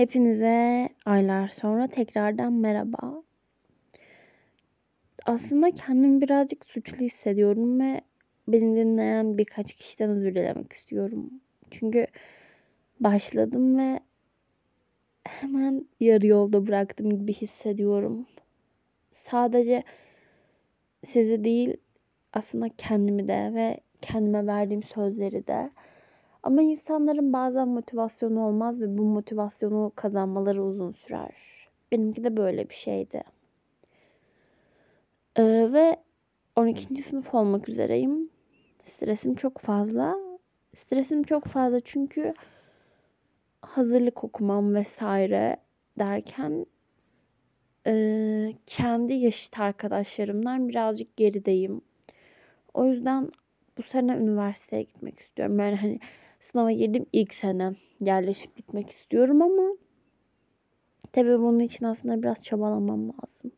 Hepinize aylar sonra tekrardan merhaba. Aslında kendimi birazcık suçlu hissediyorum ve beni dinleyen birkaç kişiden özür dilemek istiyorum. Çünkü başladım ve hemen yarı yolda bıraktım gibi hissediyorum. Sadece sizi değil aslında kendimi de ve kendime verdiğim sözleri de ama insanların bazen motivasyonu olmaz ve bu motivasyonu kazanmaları uzun sürer. Benimki de böyle bir şeydi. Ee, ve 12. sınıf olmak üzereyim. Stresim çok fazla. Stresim çok fazla çünkü hazırlık okumam vesaire derken e, kendi yaşıt arkadaşlarımdan birazcık gerideyim. O yüzden bu sene üniversiteye gitmek istiyorum. Yani hani sınava girdim ilk sene yerleşip gitmek istiyorum ama tabii bunun için aslında biraz çabalamam lazım.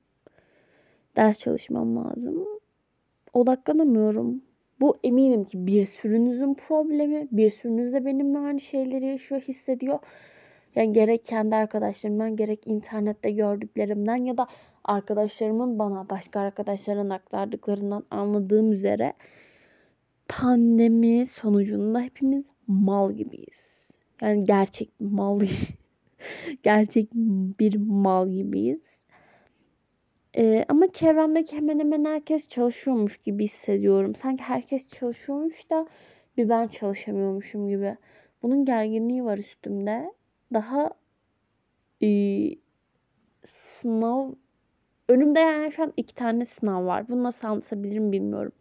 Ders çalışmam lazım. Odaklanamıyorum. Bu eminim ki bir sürünüzün problemi. Bir sürünüz de benimle aynı şeyleri yaşıyor, hissediyor. Yani gerek kendi arkadaşlarımdan, gerek internette gördüklerimden ya da arkadaşlarımın bana başka arkadaşların aktardıklarından anladığım üzere pandemi sonucunda hepimiz mal gibiyiz. Yani gerçek mal gerçek bir mal gibiyiz. Ee, ama çevremdeki hemen hemen herkes çalışıyormuş gibi hissediyorum. Sanki herkes çalışıyormuş da bir ben çalışamıyormuşum gibi. Bunun gerginliği var üstümde. Daha e, sınav önümde yani şu an iki tane sınav var. Bunu nasıl anlatabilirim bilmiyorum.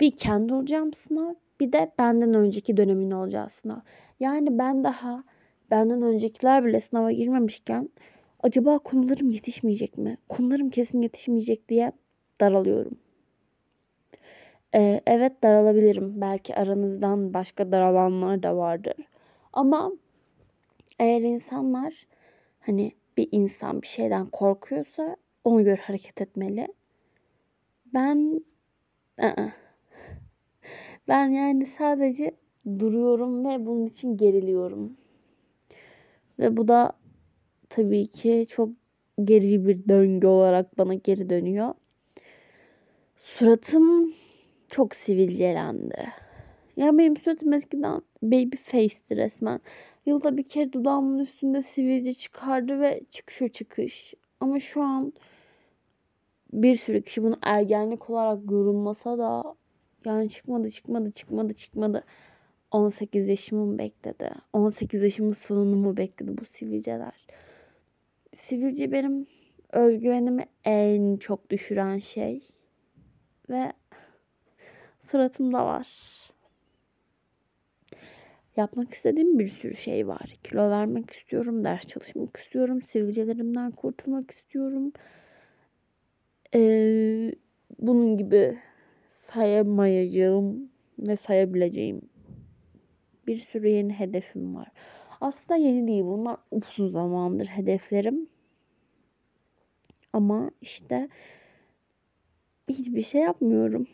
Bir kendi olacağım sınav, bir de benden önceki dönemin olacağı sınav. Yani ben daha benden öncekiler bile sınava girmemişken acaba konularım yetişmeyecek mi? Konularım kesin yetişmeyecek diye daralıyorum. Ee, evet daralabilirim. Belki aranızdan başka daralanlar da vardır. Ama eğer insanlar hani bir insan bir şeyden korkuyorsa ona göre hareket etmeli. Ben ı-ı. Ben yani sadece duruyorum ve bunun için geriliyorum. Ve bu da tabii ki çok gerici bir döngü olarak bana geri dönüyor. Suratım çok sivilcelendi. Ya benim suratım eskiden baby face'ti resmen. Yılda bir kere dudağımın üstünde sivilce çıkardı ve çıkışıyor çıkış. Ama şu an bir sürü kişi bunu ergenlik olarak yorulmasa da yani çıkmadı çıkmadı çıkmadı çıkmadı. 18 yaşımı bekledi. 18 yaşımın sonunu mu bekledi bu sivilceler. Sivilce benim özgüvenimi en çok düşüren şey. Ve suratımda var. Yapmak istediğim bir sürü şey var. Kilo vermek istiyorum, ders çalışmak istiyorum, sivilcelerimden kurtulmak istiyorum. Ee, bunun gibi sayamayacağım ve sayabileceğim bir sürü yeni hedefim var. Aslında yeni değil bunlar uzun zamandır hedeflerim. Ama işte hiçbir şey yapmıyorum.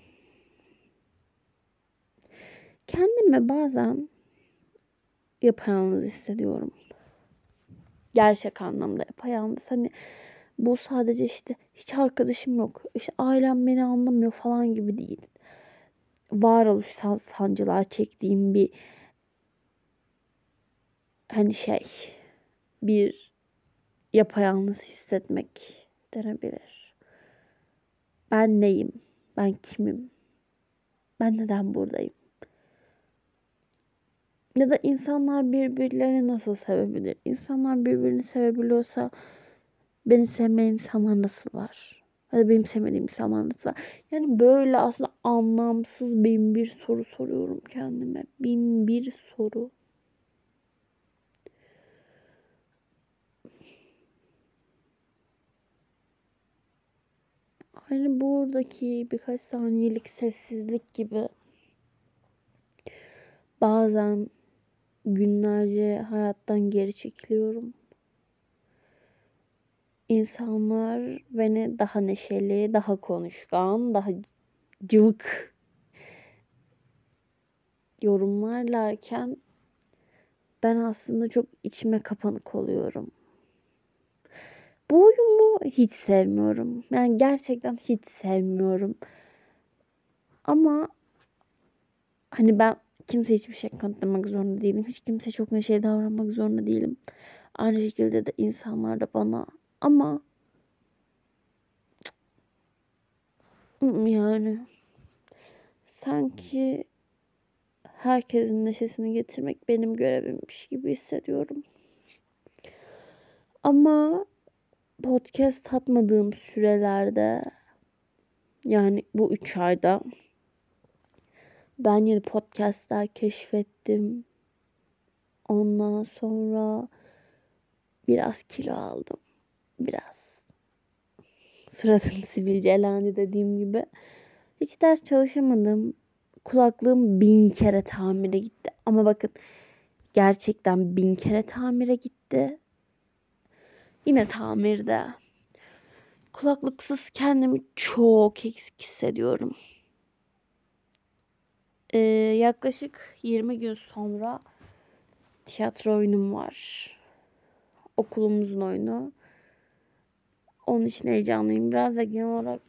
Kendimi bazen yapayalnız hissediyorum. Gerçek anlamda yapayalnız. Hani bu sadece işte hiç arkadaşım yok. İşte ailem beni anlamıyor falan gibi değil. Varoluşsal sancılar çektiğim bir hani şey bir yapayalnız hissetmek denebilir. Ben neyim? Ben kimim? Ben neden buradayım? Ya da insanlar birbirlerini nasıl sevebilir? İnsanlar birbirini sevebiliyorsa beni sevmeyen insanlar nasıl var? Ya da benim sevmediğim insanlar nasıl var? Yani böyle aslında anlamsız bin bir soru soruyorum kendime. Bin bir soru. Hani buradaki birkaç saniyelik sessizlik gibi bazen günlerce hayattan geri çekiliyorum. İnsanlar beni daha neşeli, daha konuşkan, daha cıvık yorumlarlarken ben aslında çok içime kapanık oluyorum. Bu oyunu hiç sevmiyorum. Yani gerçekten hiç sevmiyorum. Ama hani ben kimse hiçbir şey kanıtlamak zorunda değilim. Hiç kimse çok neşeli davranmak zorunda değilim. Aynı şekilde de insanlar da bana. Ama yani sanki herkesin neşesini getirmek benim görevimmiş gibi hissediyorum. Ama podcast atmadığım sürelerde yani bu üç ayda ben yeni podcastler keşfettim. Ondan sonra biraz kilo aldım. Biraz. Suratım sivilcelendi dediğim gibi. Hiç ders çalışamadım. Kulaklığım bin kere tamire gitti. Ama bakın gerçekten bin kere tamire gitti. Yine tamirde. Kulaklıksız kendimi çok eksik hissediyorum. Ee, yaklaşık 20 gün sonra tiyatro oyunum var. Okulumuzun oyunu. Onun için heyecanlıyım biraz ve genel olarak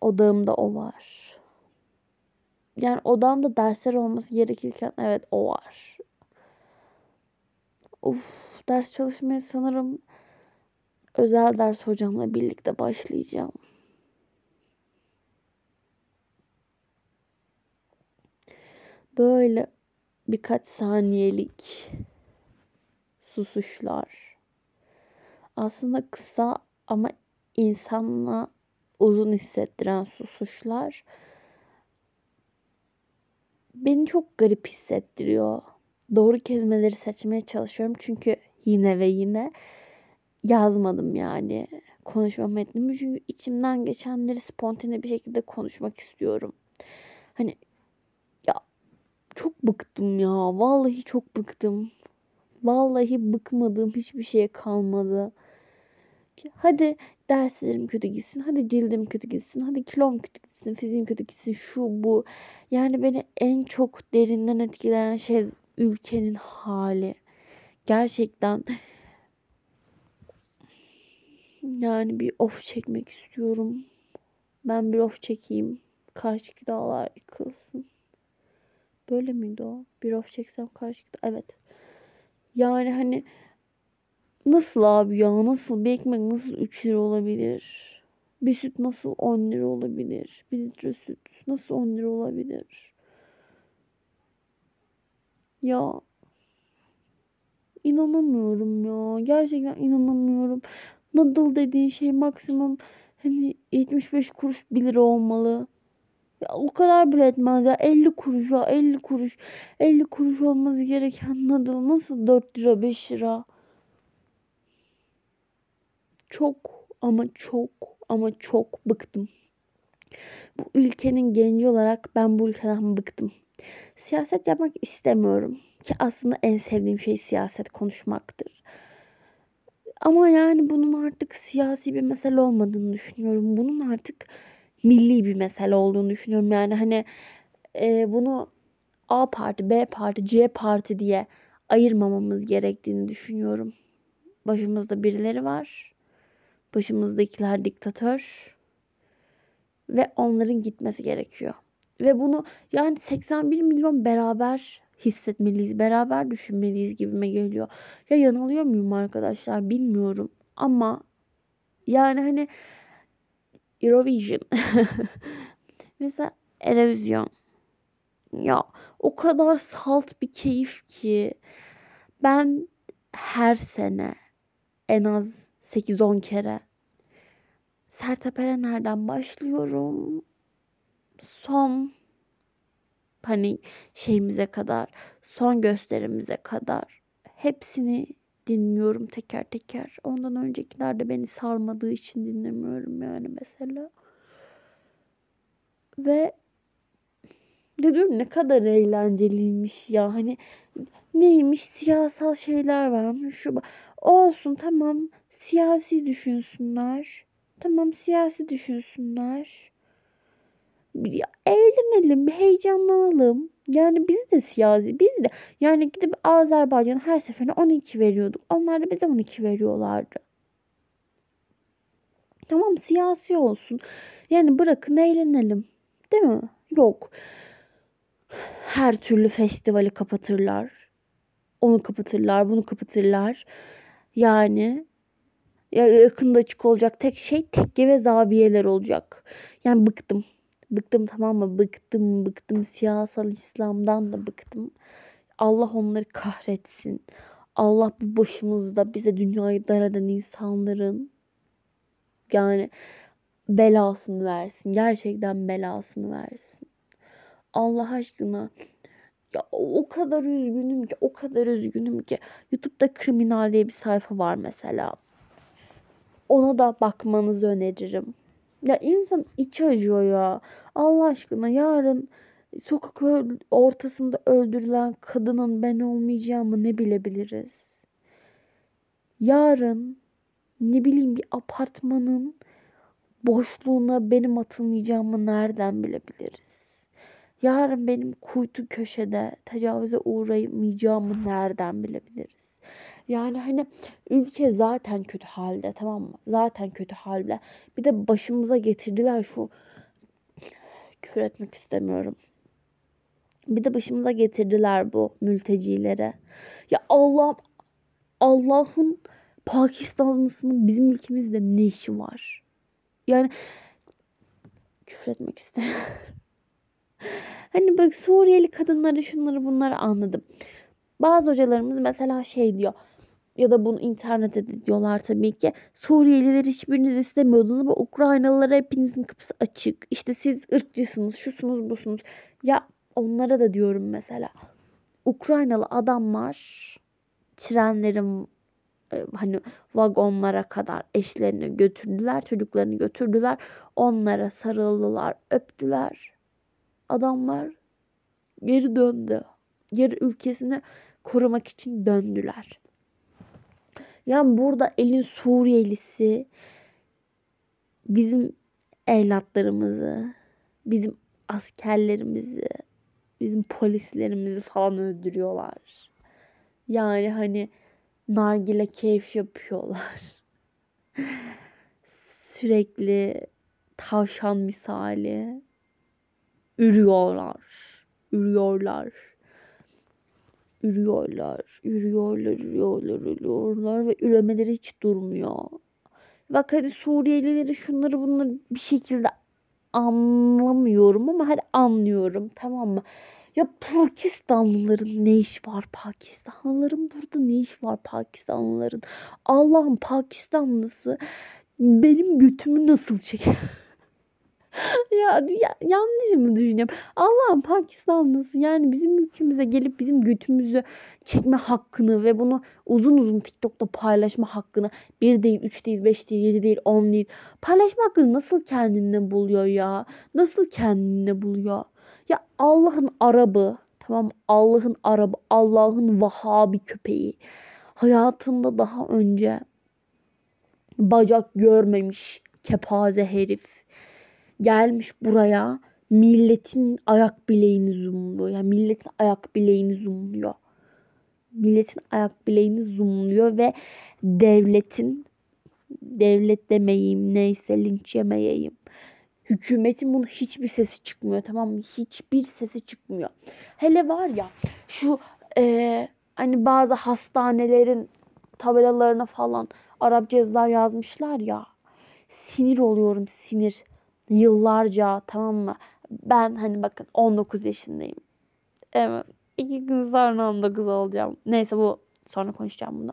odağımda o var. Yani odamda dersler olması gerekirken evet o var. Uf ders çalışmaya sanırım özel ders hocamla birlikte başlayacağım. Böyle birkaç saniyelik susuşlar. Aslında kısa ama insanla uzun hissettiren susuşlar beni çok garip hissettiriyor. Doğru kelimeleri seçmeye çalışıyorum çünkü yine ve yine yazmadım yani konuşma metnimi çünkü içimden geçenleri spontane bir şekilde konuşmak istiyorum. Hani ya çok bıktım ya. Vallahi çok bıktım. Vallahi bıkmadığım hiçbir şeye kalmadı. Hadi derslerim kötü gitsin. Hadi cildim kötü gitsin. Hadi kilom kötü gitsin. Fiziğim kötü gitsin. Şu bu. Yani beni en çok derinden etkileyen şey ülkenin hali. Gerçekten yani bir of çekmek istiyorum. Ben bir of çekeyim. Karşıki dağlar yıkılsın. Böyle miydi o? Bir of çeksem karşıki Evet. Yani hani nasıl abi ya? Nasıl bir ekmek nasıl 3 lira olabilir? Bir süt nasıl 10 lira olabilir? Bir litre süt nasıl 10 lira olabilir? Ya inanamıyorum ya. Gerçekten inanamıyorum. Noodle dediğin şey maksimum hani 75 kuruş 1 lira olmalı. Ya o kadar bile etmez ya. 50 kuruş ya 50 kuruş. 50 kuruş olması gereken noodle nasıl 4 lira 5 lira? Çok ama çok ama çok bıktım. Bu ülkenin genci olarak ben bu ülkeden bıktım. Siyaset yapmak istemiyorum ki aslında en sevdiğim şey siyaset konuşmaktır. Ama yani bunun artık siyasi bir mesele olmadığını düşünüyorum. Bunun artık milli bir mesele olduğunu düşünüyorum. Yani hani e, bunu A parti, B parti, C parti diye ayırmamamız gerektiğini düşünüyorum. Başımızda birileri var. Başımızdakiler diktatör. Ve onların gitmesi gerekiyor. Ve bunu yani 81 milyon beraber hissetmeliyiz, beraber düşünmeliyiz gibime geliyor. Ya yanılıyor muyum arkadaşlar bilmiyorum ama yani hani Eurovision mesela Eurovision ya o kadar salt bir keyif ki ben her sene en az 8-10 kere Sertab Erener'den başlıyorum. Son hani şeyimize kadar, son gösterimize kadar hepsini dinliyorum teker teker. Ondan öncekiler de beni sarmadığı için dinlemiyorum yani mesela. Ve dedim ne kadar eğlenceliymiş ya. Hani neymiş siyasal şeyler varmış. Şu olsun tamam siyasi düşünsünler. Tamam siyasi düşünsünler. Bir eğlenelim, heyecanlanalım. Yani biz de siyasi, biz de yani gidip Azerbaycan her seferinde 12 veriyorduk. Onlar da bize 12 veriyorlardı. Tamam siyasi olsun. Yani bırakın eğlenelim. Değil mi? Yok. Her türlü festivali kapatırlar. Onu kapatırlar, bunu kapatırlar. Yani ya yakında açık olacak tek şey tekke ve zaviyeler olacak. Yani bıktım. Bıktım tamam mı? Bıktım, bıktım. Siyasal İslam'dan da bıktım. Allah onları kahretsin. Allah bu başımızda bize dünyayı dar eden insanların yani belasını versin. Gerçekten belasını versin. Allah aşkına ya o kadar üzgünüm ki, o kadar üzgünüm ki. YouTube'da kriminal diye bir sayfa var mesela. Ona da bakmanızı öneririm. Ya insan içi acıyor ya. Allah aşkına yarın sokak ortasında öldürülen kadının ben olmayacağımı ne bilebiliriz? Yarın ne bileyim bir apartmanın boşluğuna benim atılmayacağımı nereden bilebiliriz? Yarın benim kuytu köşede tecavüze uğramayacağımı nereden bilebiliriz? Yani hani ülke zaten kötü halde tamam mı? Zaten kötü halde. Bir de başımıza getirdiler şu küfür etmek istemiyorum. Bir de başımıza getirdiler bu mültecilere. Ya Allah Allah'ın Pakistanlısının bizim ülkemizde ne işi var? Yani küfür etmek istemiyorum. hani bak Suriyeli kadınları şunları bunları anladım. Bazı hocalarımız mesela şey diyor ya da bunu internette de diyorlar tabii ki. Suriyeliler hiçbiriniz istemiyordunuz ama Ukraynalılara hepinizin kapısı açık. İşte siz ırkçısınız, şusunuz, busunuz. Ya onlara da diyorum mesela. Ukraynalı adamlar trenlerin e, hani vagonlara kadar eşlerini götürdüler, çocuklarını götürdüler. Onlara sarıldılar, öptüler. Adamlar geri döndü. Geri ülkesini korumak için döndüler. Yani burada elin Suriyelisi bizim evlatlarımızı, bizim askerlerimizi, bizim polislerimizi falan öldürüyorlar. Yani hani nargile keyif yapıyorlar. Sürekli tavşan misali ürüyorlar. Ürüyorlar. Ürüyorlar, ürüyorlar, ürüyorlar, ürüyorlar ve üremeleri hiç durmuyor. Bak hadi Suriyelileri şunları bunları bir şekilde anlamıyorum ama hadi anlıyorum tamam mı? Ya Pakistanlıların ne iş var Pakistanlıların burada ne iş var Pakistanlıların? Allah'ım Pakistanlısı benim götümü nasıl çeker? ya, ya yanlış mı düşünüyorum? Allah'ım Pakistanlısı yani bizim ülkemize gelip bizim götümüzü çekme hakkını ve bunu uzun uzun TikTok'ta paylaşma hakkını bir değil, üç değil, beş değil, yedi değil, on değil. Paylaşma hakkını nasıl kendinde buluyor ya? Nasıl kendinde buluyor? Ya Allah'ın Arabı, tamam Allah'ın Arabı, Allah'ın Vahabi köpeği. Hayatında daha önce bacak görmemiş kepaze herif gelmiş buraya milletin ayak bileğini zoomluyor. Yani milletin ayak bileğini zoomluyor. Milletin ayak bileğini zoomluyor ve devletin devlet demeyeyim neyse linç yemeyeyim. Hükümetin bunun hiçbir sesi çıkmıyor tamam mı? Hiçbir sesi çıkmıyor. Hele var ya şu e, hani bazı hastanelerin tabelalarına falan Arapça yazılar yazmışlar ya. Sinir oluyorum sinir yıllarca tamam mı? Ben hani bakın 19 yaşındayım. Evet. iki gün sonra 19 olacağım. Neyse bu sonra konuşacağım bunu.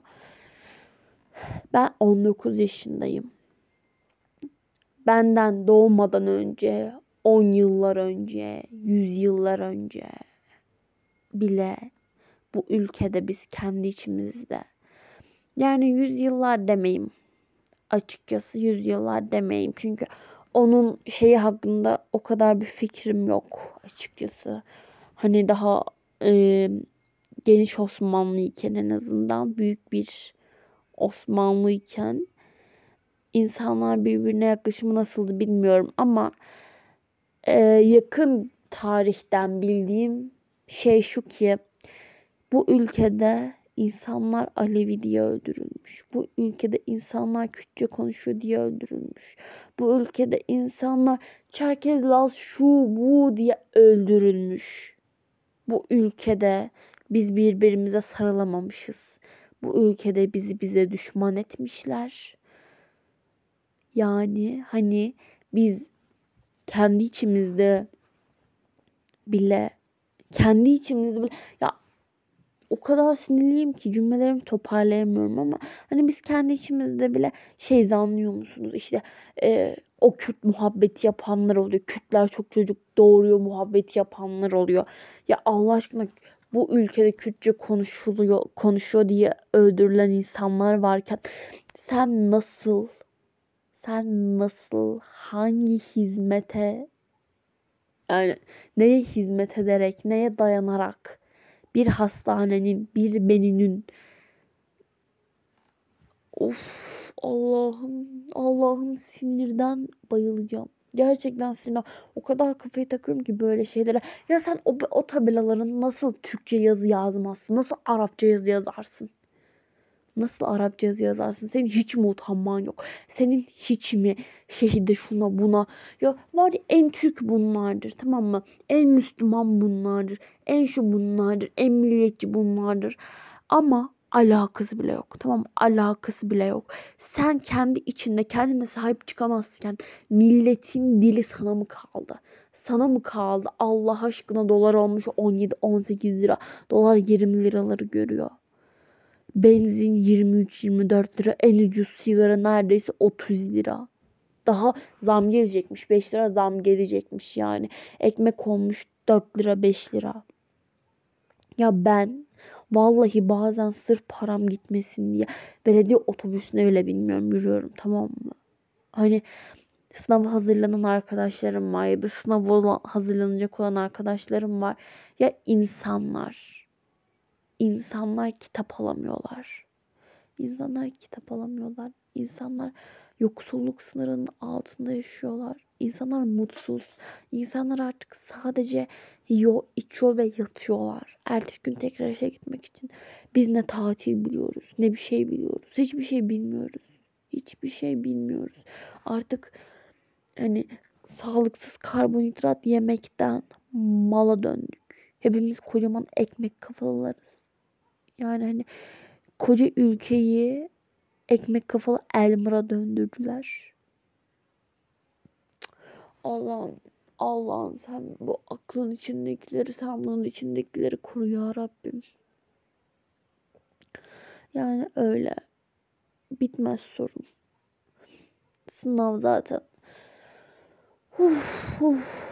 Ben 19 yaşındayım. Benden doğmadan önce 10 yıllar önce, 100 yıllar önce bile bu ülkede biz kendi içimizde yani 100 yıllar demeyeyim. Açıkçası 100 yıllar demeyeyim. Çünkü onun şeyi hakkında o kadar bir fikrim yok açıkçası. Hani daha e, geniş Osmanlı iken en azından büyük bir Osmanlı iken insanlar birbirine yaklaşımı nasıldı bilmiyorum ama e, yakın tarihten bildiğim şey şu ki bu ülkede insanlar Alevi diye öldürülmüş. Bu ülkede insanlar Kürtçe konuşuyor diye öldürülmüş. Bu ülkede insanlar Çerkez, Laz, şu bu diye öldürülmüş. Bu ülkede biz birbirimize sarılamamışız. Bu ülkede bizi bize düşman etmişler. Yani hani biz kendi içimizde bile kendi içimizde bile ya o kadar sinirliyim ki cümlelerimi toparlayamıyorum ama hani biz kendi içimizde bile şey zanlıyor musunuz işte e, o Kürt muhabbeti yapanlar oluyor. Kürtler çok çocuk doğuruyor muhabbeti yapanlar oluyor. Ya Allah aşkına bu ülkede Kürtçe konuşuluyor, konuşuyor diye öldürülen insanlar varken sen nasıl sen nasıl hangi hizmete yani neye hizmet ederek, neye dayanarak bir hastanenin, bir beninin of Allah'ım Allah'ım sinirden bayılacağım. Gerçekten sinirden o kadar kafayı takıyorum ki böyle şeylere. Ya sen o, o tabelaların nasıl Türkçe yazı yazmazsın? Nasıl Arapça yazı yazarsın? Nasıl Arapça yazarsın? Senin hiç mi utanman yok? Senin hiç mi şehide şuna buna? Ya var ya en Türk bunlardır tamam mı? En Müslüman bunlardır. En şu bunlardır. En milliyetçi bunlardır. Ama alakası bile yok. Tamam alakası bile yok. Sen kendi içinde kendine sahip çıkamazken milletin dili sana mı kaldı? Sana mı kaldı? Allah aşkına dolar olmuş 17-18 lira. Dolar 20 liraları görüyor. Benzin 23-24 lira. En ucuz sigara neredeyse 30 lira. Daha zam gelecekmiş. 5 lira zam gelecekmiş yani. Ekmek olmuş 4 lira 5 lira. Ya ben vallahi bazen sırf param gitmesin diye belediye otobüsüne bile bilmiyorum yürüyorum tamam mı? Hani sınava hazırlanan arkadaşlarım var ya da sınava hazırlanacak olan arkadaşlarım var. Ya insanlar insanlar kitap alamıyorlar. İnsanlar kitap alamıyorlar. İnsanlar yoksulluk sınırının altında yaşıyorlar. İnsanlar mutsuz. İnsanlar artık sadece yiyor, içiyor ve yatıyorlar. Ertesi gün tekrar işe gitmek için. Biz ne tatil biliyoruz, ne bir şey biliyoruz. Hiçbir şey bilmiyoruz. Hiçbir şey bilmiyoruz. Artık hani sağlıksız karbonhidrat yemekten mala döndük. Hepimiz kocaman ekmek kafalılarız. Yani hani koca ülkeyi ekmek kafalı Elmer'a döndürdüler. Allah'ım Allah'ım sen bu aklın içindekileri sen bunun içindekileri koru ya Rabbim. Yani öyle bitmez sorun. Sınav zaten. Uf, uf.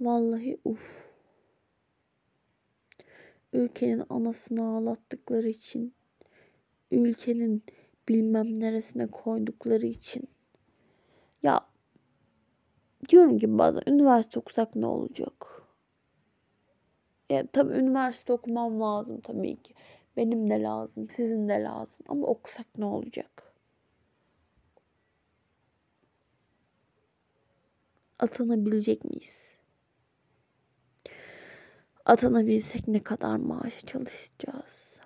Vallahi uf ülkenin anasını ağlattıkları için, ülkenin bilmem neresine koydukları için. Ya diyorum ki bazen üniversite okusak ne olacak? Ya tabii üniversite okumam lazım tabii ki. Benim de lazım, sizin de lazım ama okusak ne olacak? Atanabilecek miyiz? Atanabilsek ne kadar maaş çalışacağız?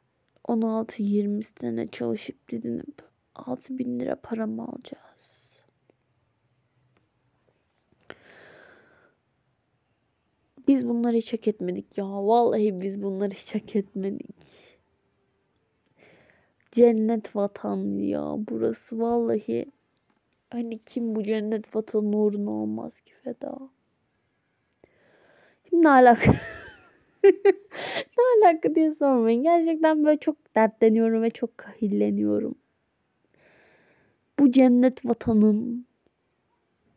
16-20 sene çalışıp didinip 6 bin lira para mı alacağız? Biz bunları hiç hak etmedik ya. Vallahi biz bunları hiç hak etmedik. Cennet vatan ya. Burası vallahi hani kim bu cennet vatan uğruna olmaz ki feda. Şimdi ne alaka? ne alaka diye sormayın. Gerçekten böyle çok dertleniyorum ve çok kahilleniyorum. Bu cennet vatanın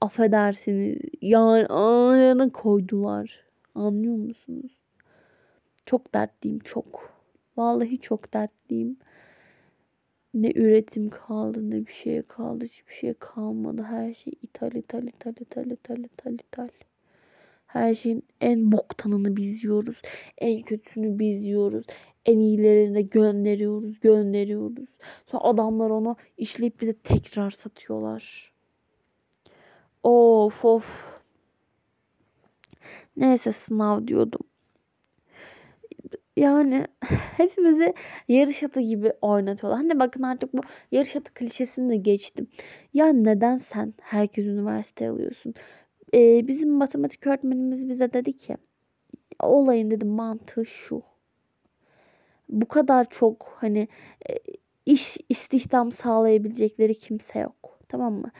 affedersiniz yani ayağına koydular. Anlıyor musunuz? Çok dertliyim çok. Vallahi çok dertliyim. Ne üretim kaldı ne bir şey kaldı. Hiçbir şey kalmadı. Her şey ithal ithal ithal ithal ithal ithal ithal. Her şeyin en boktanını biz yiyoruz. En kötüsünü biz yiyoruz. En iyilerini de gönderiyoruz, gönderiyoruz. Sonra adamlar onu işleyip bize tekrar satıyorlar. Of of. Neyse sınav diyordum. Yani hepimizi yarış atı gibi oynatıyorlar. Hani bakın artık bu yarış atı klişesini de geçtim. Ya neden sen herkes üniversite alıyorsun? Ee, bizim matematik öğretmenimiz bize dedi ki olayın dedim mantığı şu. Bu kadar çok hani e, iş istihdam sağlayabilecekleri kimse yok. Tamam mı?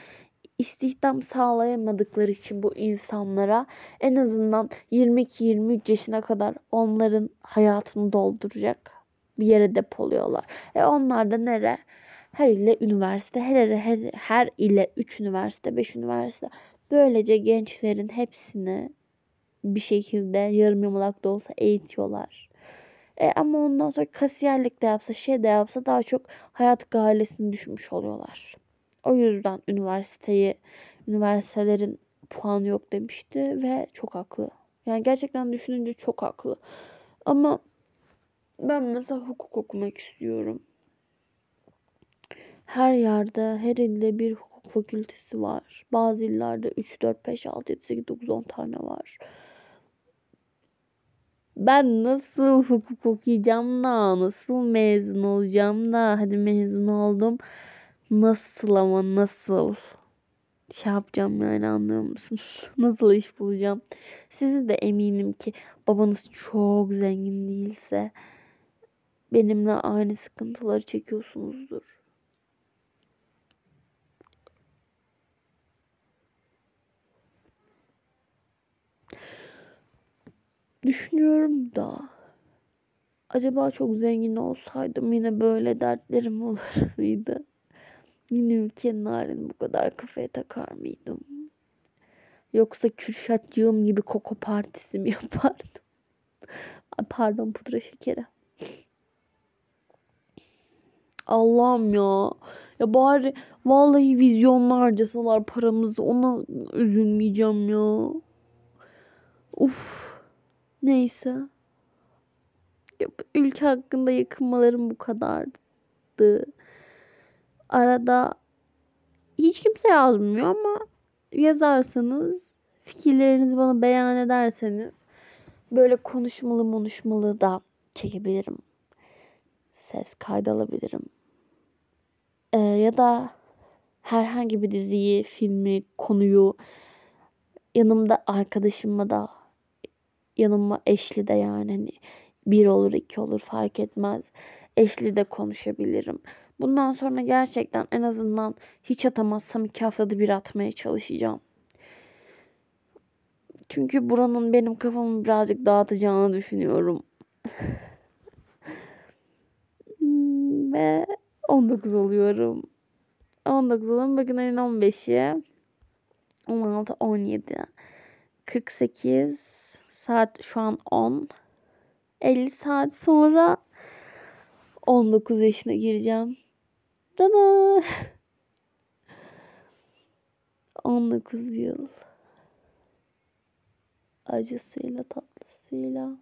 istihdam sağlayamadıkları için bu insanlara en azından 22-23 yaşına kadar onların hayatını dolduracak bir yere depoluyorlar. E onlar da nere? Her ile üniversite, her, her, her ile 3 üniversite, 5 üniversite. Böylece gençlerin hepsini bir şekilde yarım yamalak da olsa eğitiyorlar. E ama ondan sonra kasiyerlik de yapsa, şey de yapsa daha çok hayat gailesini düşmüş oluyorlar. O yüzden üniversiteyi, üniversitelerin puanı yok demişti ve çok haklı. Yani gerçekten düşününce çok haklı. Ama ben mesela hukuk okumak istiyorum. Her yerde, her ilde bir hukuk fakültesi var. Bazı illerde 3, 4, 5, 6, 7, 8, 9, 10 tane var. Ben nasıl hukuk okuyacağım da, nasıl mezun olacağım da, hadi mezun oldum. Nasıl ama nasıl? Şey yapacağım yani anlıyor musunuz? Nasıl iş bulacağım? Sizi de eminim ki babanız çok zengin değilse benimle aynı sıkıntıları çekiyorsunuzdur. Düşünüyorum da acaba çok zengin olsaydım yine böyle dertlerim olur muydu? Yine ülkenin halini bu kadar kafaya takar mıydım? Yoksa Kürşatcığım gibi Koko Partisi mi yapardım? Pardon pudra şekeri. Allah'ım ya. Ya bari vallahi vizyonla harcasalar paramızı ona üzülmeyeceğim ya. Uf. Neyse. Ya, ülke hakkında yakınmalarım bu kadardı. Arada hiç kimse yazmıyor ama yazarsanız fikirlerinizi bana beyan ederseniz böyle konuşmalı konuşmalı da çekebilirim. Ses kaydı alabilirim. Ee, ya da herhangi bir diziyi, filmi, konuyu yanımda arkadaşımla da yanıma eşli de yani hani bir olur iki olur fark etmez. Eşli de konuşabilirim. Bundan sonra gerçekten en azından hiç atamazsam iki haftada bir atmaya çalışacağım. Çünkü buranın benim kafamı birazcık dağıtacağını düşünüyorum. Ve 19 oluyorum. 19 oluyorum. Bugün ayın 15'i. 16, 17, 48, saat şu an 10. 50 saat sonra 19 yaşına gireceğim. Dada. 19 yıl. Acısıyla tatlısıyla.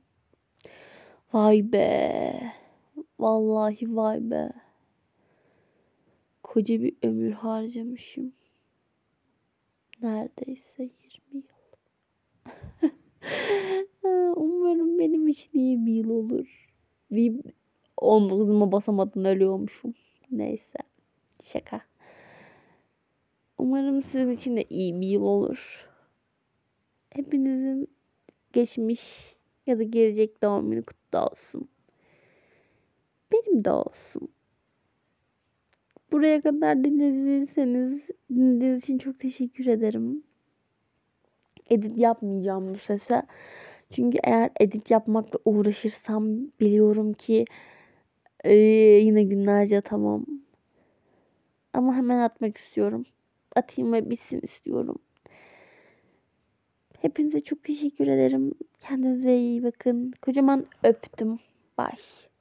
Vay be. Vallahi vay be. Koca bir ömür harcamışım. Neredeyse 20 yıl. Umarım benim için iyi bir yıl olur. Deyip 19'uma basamadan ölüyormuşum. Neyse. Şaka. Umarım sizin için de iyi bir yıl olur. Hepinizin geçmiş ya da gelecek doğum günü kutlu olsun. Benim de olsun. Buraya kadar dinlediyseniz dinlediğiniz için çok teşekkür ederim. Edit yapmayacağım bu sese. Çünkü eğer edit yapmakla uğraşırsam biliyorum ki ee, yine günlerce tamam. Ama hemen atmak istiyorum. Atayım ve bitsin istiyorum. Hepinize çok teşekkür ederim. Kendinize iyi bakın. Kocaman öptüm. Bye.